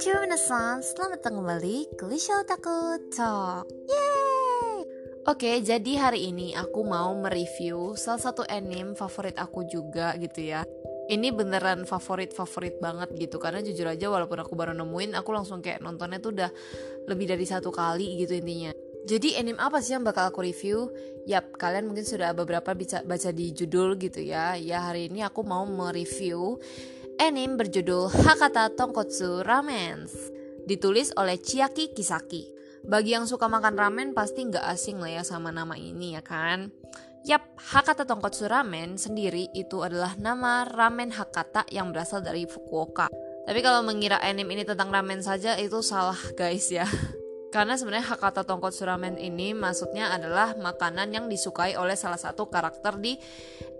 minasan, selamat datang kembali ke Lisha Otaku Talk Yeay! Oke, jadi hari ini aku mau mereview salah satu anime favorit aku juga gitu ya Ini beneran favorit-favorit banget gitu Karena jujur aja walaupun aku baru nemuin Aku langsung kayak nontonnya tuh udah lebih dari satu kali gitu intinya jadi anime apa sih yang bakal aku review? Yap, kalian mungkin sudah beberapa bisa baca di judul gitu ya. Ya hari ini aku mau mereview anime berjudul Hakata Tonkotsu Ramen ditulis oleh Chiaki Kisaki. Bagi yang suka makan ramen pasti nggak asing lah ya sama nama ini ya kan. Yap, Hakata Tonkotsu Ramen sendiri itu adalah nama ramen Hakata yang berasal dari Fukuoka. Tapi kalau mengira anime ini tentang ramen saja itu salah guys ya. Karena sebenarnya Hakata Tonkotsu Ramen ini maksudnya adalah makanan yang disukai oleh salah satu karakter di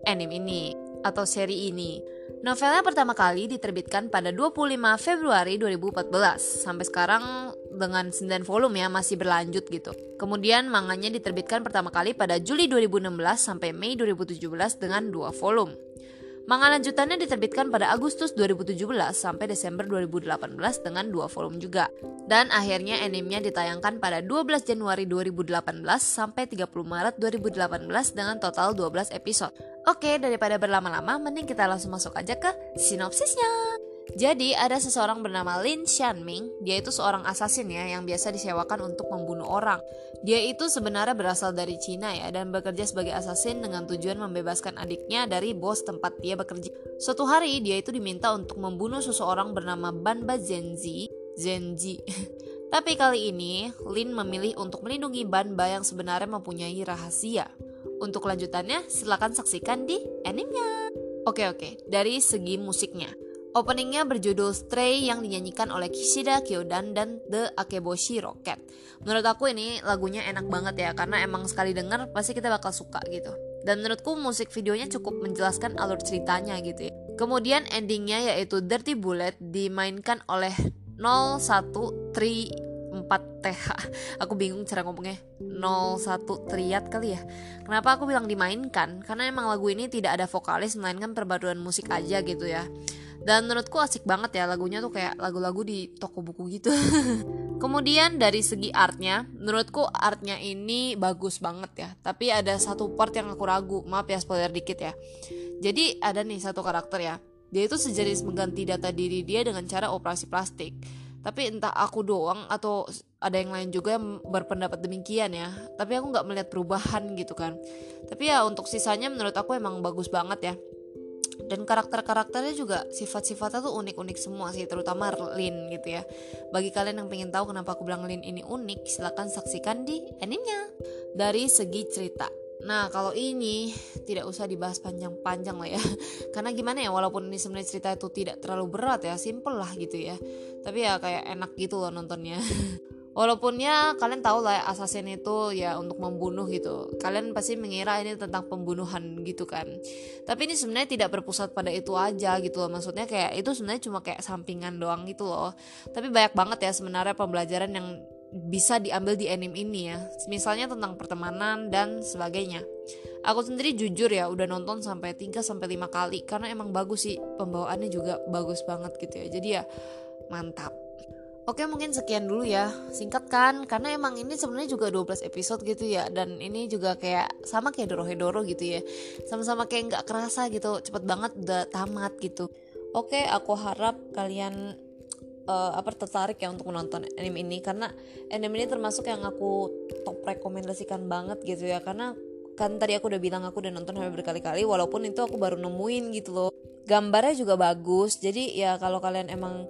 anime ini atau seri ini. Novelnya pertama kali diterbitkan pada 25 Februari 2014. Sampai sekarang dengan 9 volume ya masih berlanjut gitu. Kemudian manganya diterbitkan pertama kali pada Juli 2016 sampai Mei 2017 dengan 2 volume. Manga lanjutannya diterbitkan pada Agustus 2017 sampai Desember 2018 dengan dua volume juga. Dan akhirnya animenya ditayangkan pada 12 Januari 2018 sampai 30 Maret 2018 dengan total 12 episode. Oke, daripada berlama-lama, mending kita langsung masuk aja ke sinopsisnya. Jadi ada seseorang bernama Lin Xianming, dia itu seorang asasin ya yang biasa disewakan untuk membunuh orang. Dia itu sebenarnya berasal dari Cina ya dan bekerja sebagai asasin dengan tujuan membebaskan adiknya dari bos tempat dia bekerja. Suatu hari dia itu diminta untuk membunuh seseorang bernama Banba Zenzi, Zenji. Tapi kali ini Lin memilih untuk melindungi Banba yang sebenarnya mempunyai rahasia. Untuk lanjutannya silakan saksikan di animenya. Oke oke, dari segi musiknya. Openingnya berjudul Stray yang dinyanyikan oleh Kishida Kyodan dan The Akeboshi Rocket. Menurut aku ini lagunya enak banget ya karena emang sekali denger pasti kita bakal suka gitu. Dan menurutku musik videonya cukup menjelaskan alur ceritanya gitu ya. Kemudian endingnya yaitu Dirty Bullet dimainkan oleh 013 4TH Aku bingung cara ngomongnya 01 triat kali ya Kenapa aku bilang dimainkan? Karena emang lagu ini tidak ada vokalis Melainkan perpaduan musik aja gitu ya dan menurutku asik banget ya lagunya tuh kayak lagu-lagu di toko buku gitu. Kemudian dari segi artnya menurutku artnya ini bagus banget ya. Tapi ada satu part yang aku ragu maaf ya spoiler dikit ya. Jadi ada nih satu karakter ya. Dia itu sejenis mengganti data diri dia dengan cara operasi plastik. Tapi entah aku doang atau ada yang lain juga yang berpendapat demikian ya. Tapi aku nggak melihat perubahan gitu kan. Tapi ya untuk sisanya menurut aku emang bagus banget ya dan karakter-karakternya juga sifat-sifatnya tuh unik-unik semua sih terutama Lin gitu ya. Bagi kalian yang pengen tahu kenapa aku bilang Lin ini unik silahkan saksikan di animenya dari segi cerita. Nah kalau ini tidak usah dibahas panjang-panjang lah ya. Karena gimana ya walaupun ini sebenarnya cerita itu tidak terlalu berat ya Simple lah gitu ya. Tapi ya kayak enak gitu loh nontonnya Walaupun ya kalian tahu lah ya, assassin itu ya untuk membunuh gitu. Kalian pasti mengira ini tentang pembunuhan gitu kan. Tapi ini sebenarnya tidak berpusat pada itu aja gitu loh. Maksudnya kayak itu sebenarnya cuma kayak sampingan doang gitu loh. Tapi banyak banget ya sebenarnya pembelajaran yang bisa diambil di anime ini ya. Misalnya tentang pertemanan dan sebagainya. Aku sendiri jujur ya udah nonton sampai 3 sampai 5 kali karena emang bagus sih pembawaannya juga bagus banget gitu ya. Jadi ya mantap. Oke mungkin sekian dulu ya. Singkat kan Karena emang ini sebenarnya juga 12 episode gitu ya Dan ini juga kayak Sama kayak Doro gitu ya. Sama-sama kayak nggak kerasa gitu Cepet banget udah tamat gitu. Oke aku harap kalian uh, apa tertarik ya untuk menonton anime ini karena anime ini termasuk yang aku top rekomendasikan banget gitu ya karena kan tadi aku udah bilang aku udah nonton sampai berkali-kali walaupun itu aku baru nemuin gitu loh. Gambarnya juga bagus jadi ya kalau kalian emang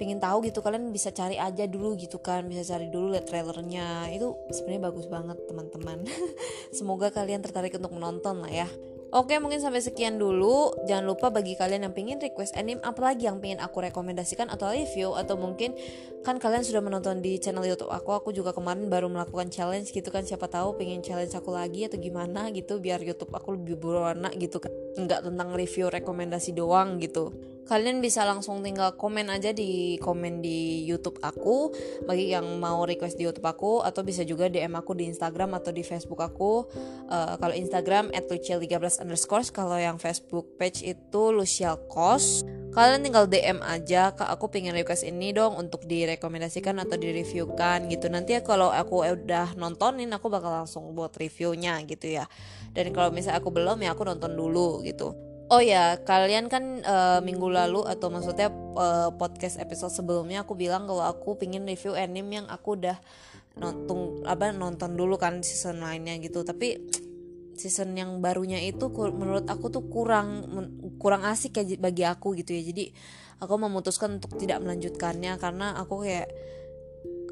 pengen tahu gitu kalian bisa cari aja dulu gitu kan bisa cari dulu lihat trailernya. Itu sebenarnya bagus banget teman-teman. Semoga kalian tertarik untuk menonton lah ya Oke mungkin sampai sekian dulu. Jangan lupa bagi kalian yang pengen request anime Apalagi yang pengen aku rekomendasikan atau review Atau mungkin kan kalian sudah menonton di channel youtube aku Aku juga kemarin baru melakukan challenge gitu kan. Siapa tahu pengen challenge aku lagi atau gimana gitu Biar youtube aku lebih berwarna gitu kan Enggak tentang review rekomendasi doang gitu. Kalian bisa langsung tinggal komen aja di komen di YouTube aku bagi yang mau request di YouTube aku atau bisa juga DM aku di Instagram atau di Facebook aku. Uh, kalau Instagram at 13 underscore kalau yang Facebook page itu Lucial Kos kalian tinggal DM aja kak aku pengen request ini dong untuk direkomendasikan atau direviewkan gitu. Nanti ya kalau aku udah nontonin aku bakal langsung buat reviewnya gitu ya. Dan kalau misalnya aku belum ya aku nonton dulu gitu. Oh ya, kalian kan uh, minggu lalu atau maksudnya uh, podcast episode sebelumnya aku bilang kalau aku pingin review anime yang aku udah nonton apa nonton dulu kan season lainnya gitu. Tapi season yang barunya itu menurut aku tuh kurang kurang asik ya bagi aku gitu ya. Jadi aku memutuskan untuk tidak melanjutkannya karena aku kayak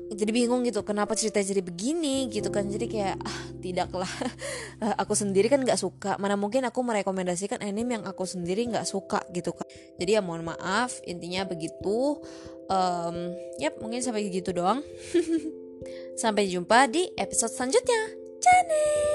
jadi bingung gitu kenapa cerita jadi begini gitu kan. Jadi kayak ah tidaklah. Aku sendiri kan nggak suka. Mana mungkin aku merekomendasikan anime yang aku sendiri nggak suka gitu kan. Jadi ya mohon maaf intinya begitu. Um, yap mungkin sampai gitu doang. Sampai jumpa di episode selanjutnya. Jane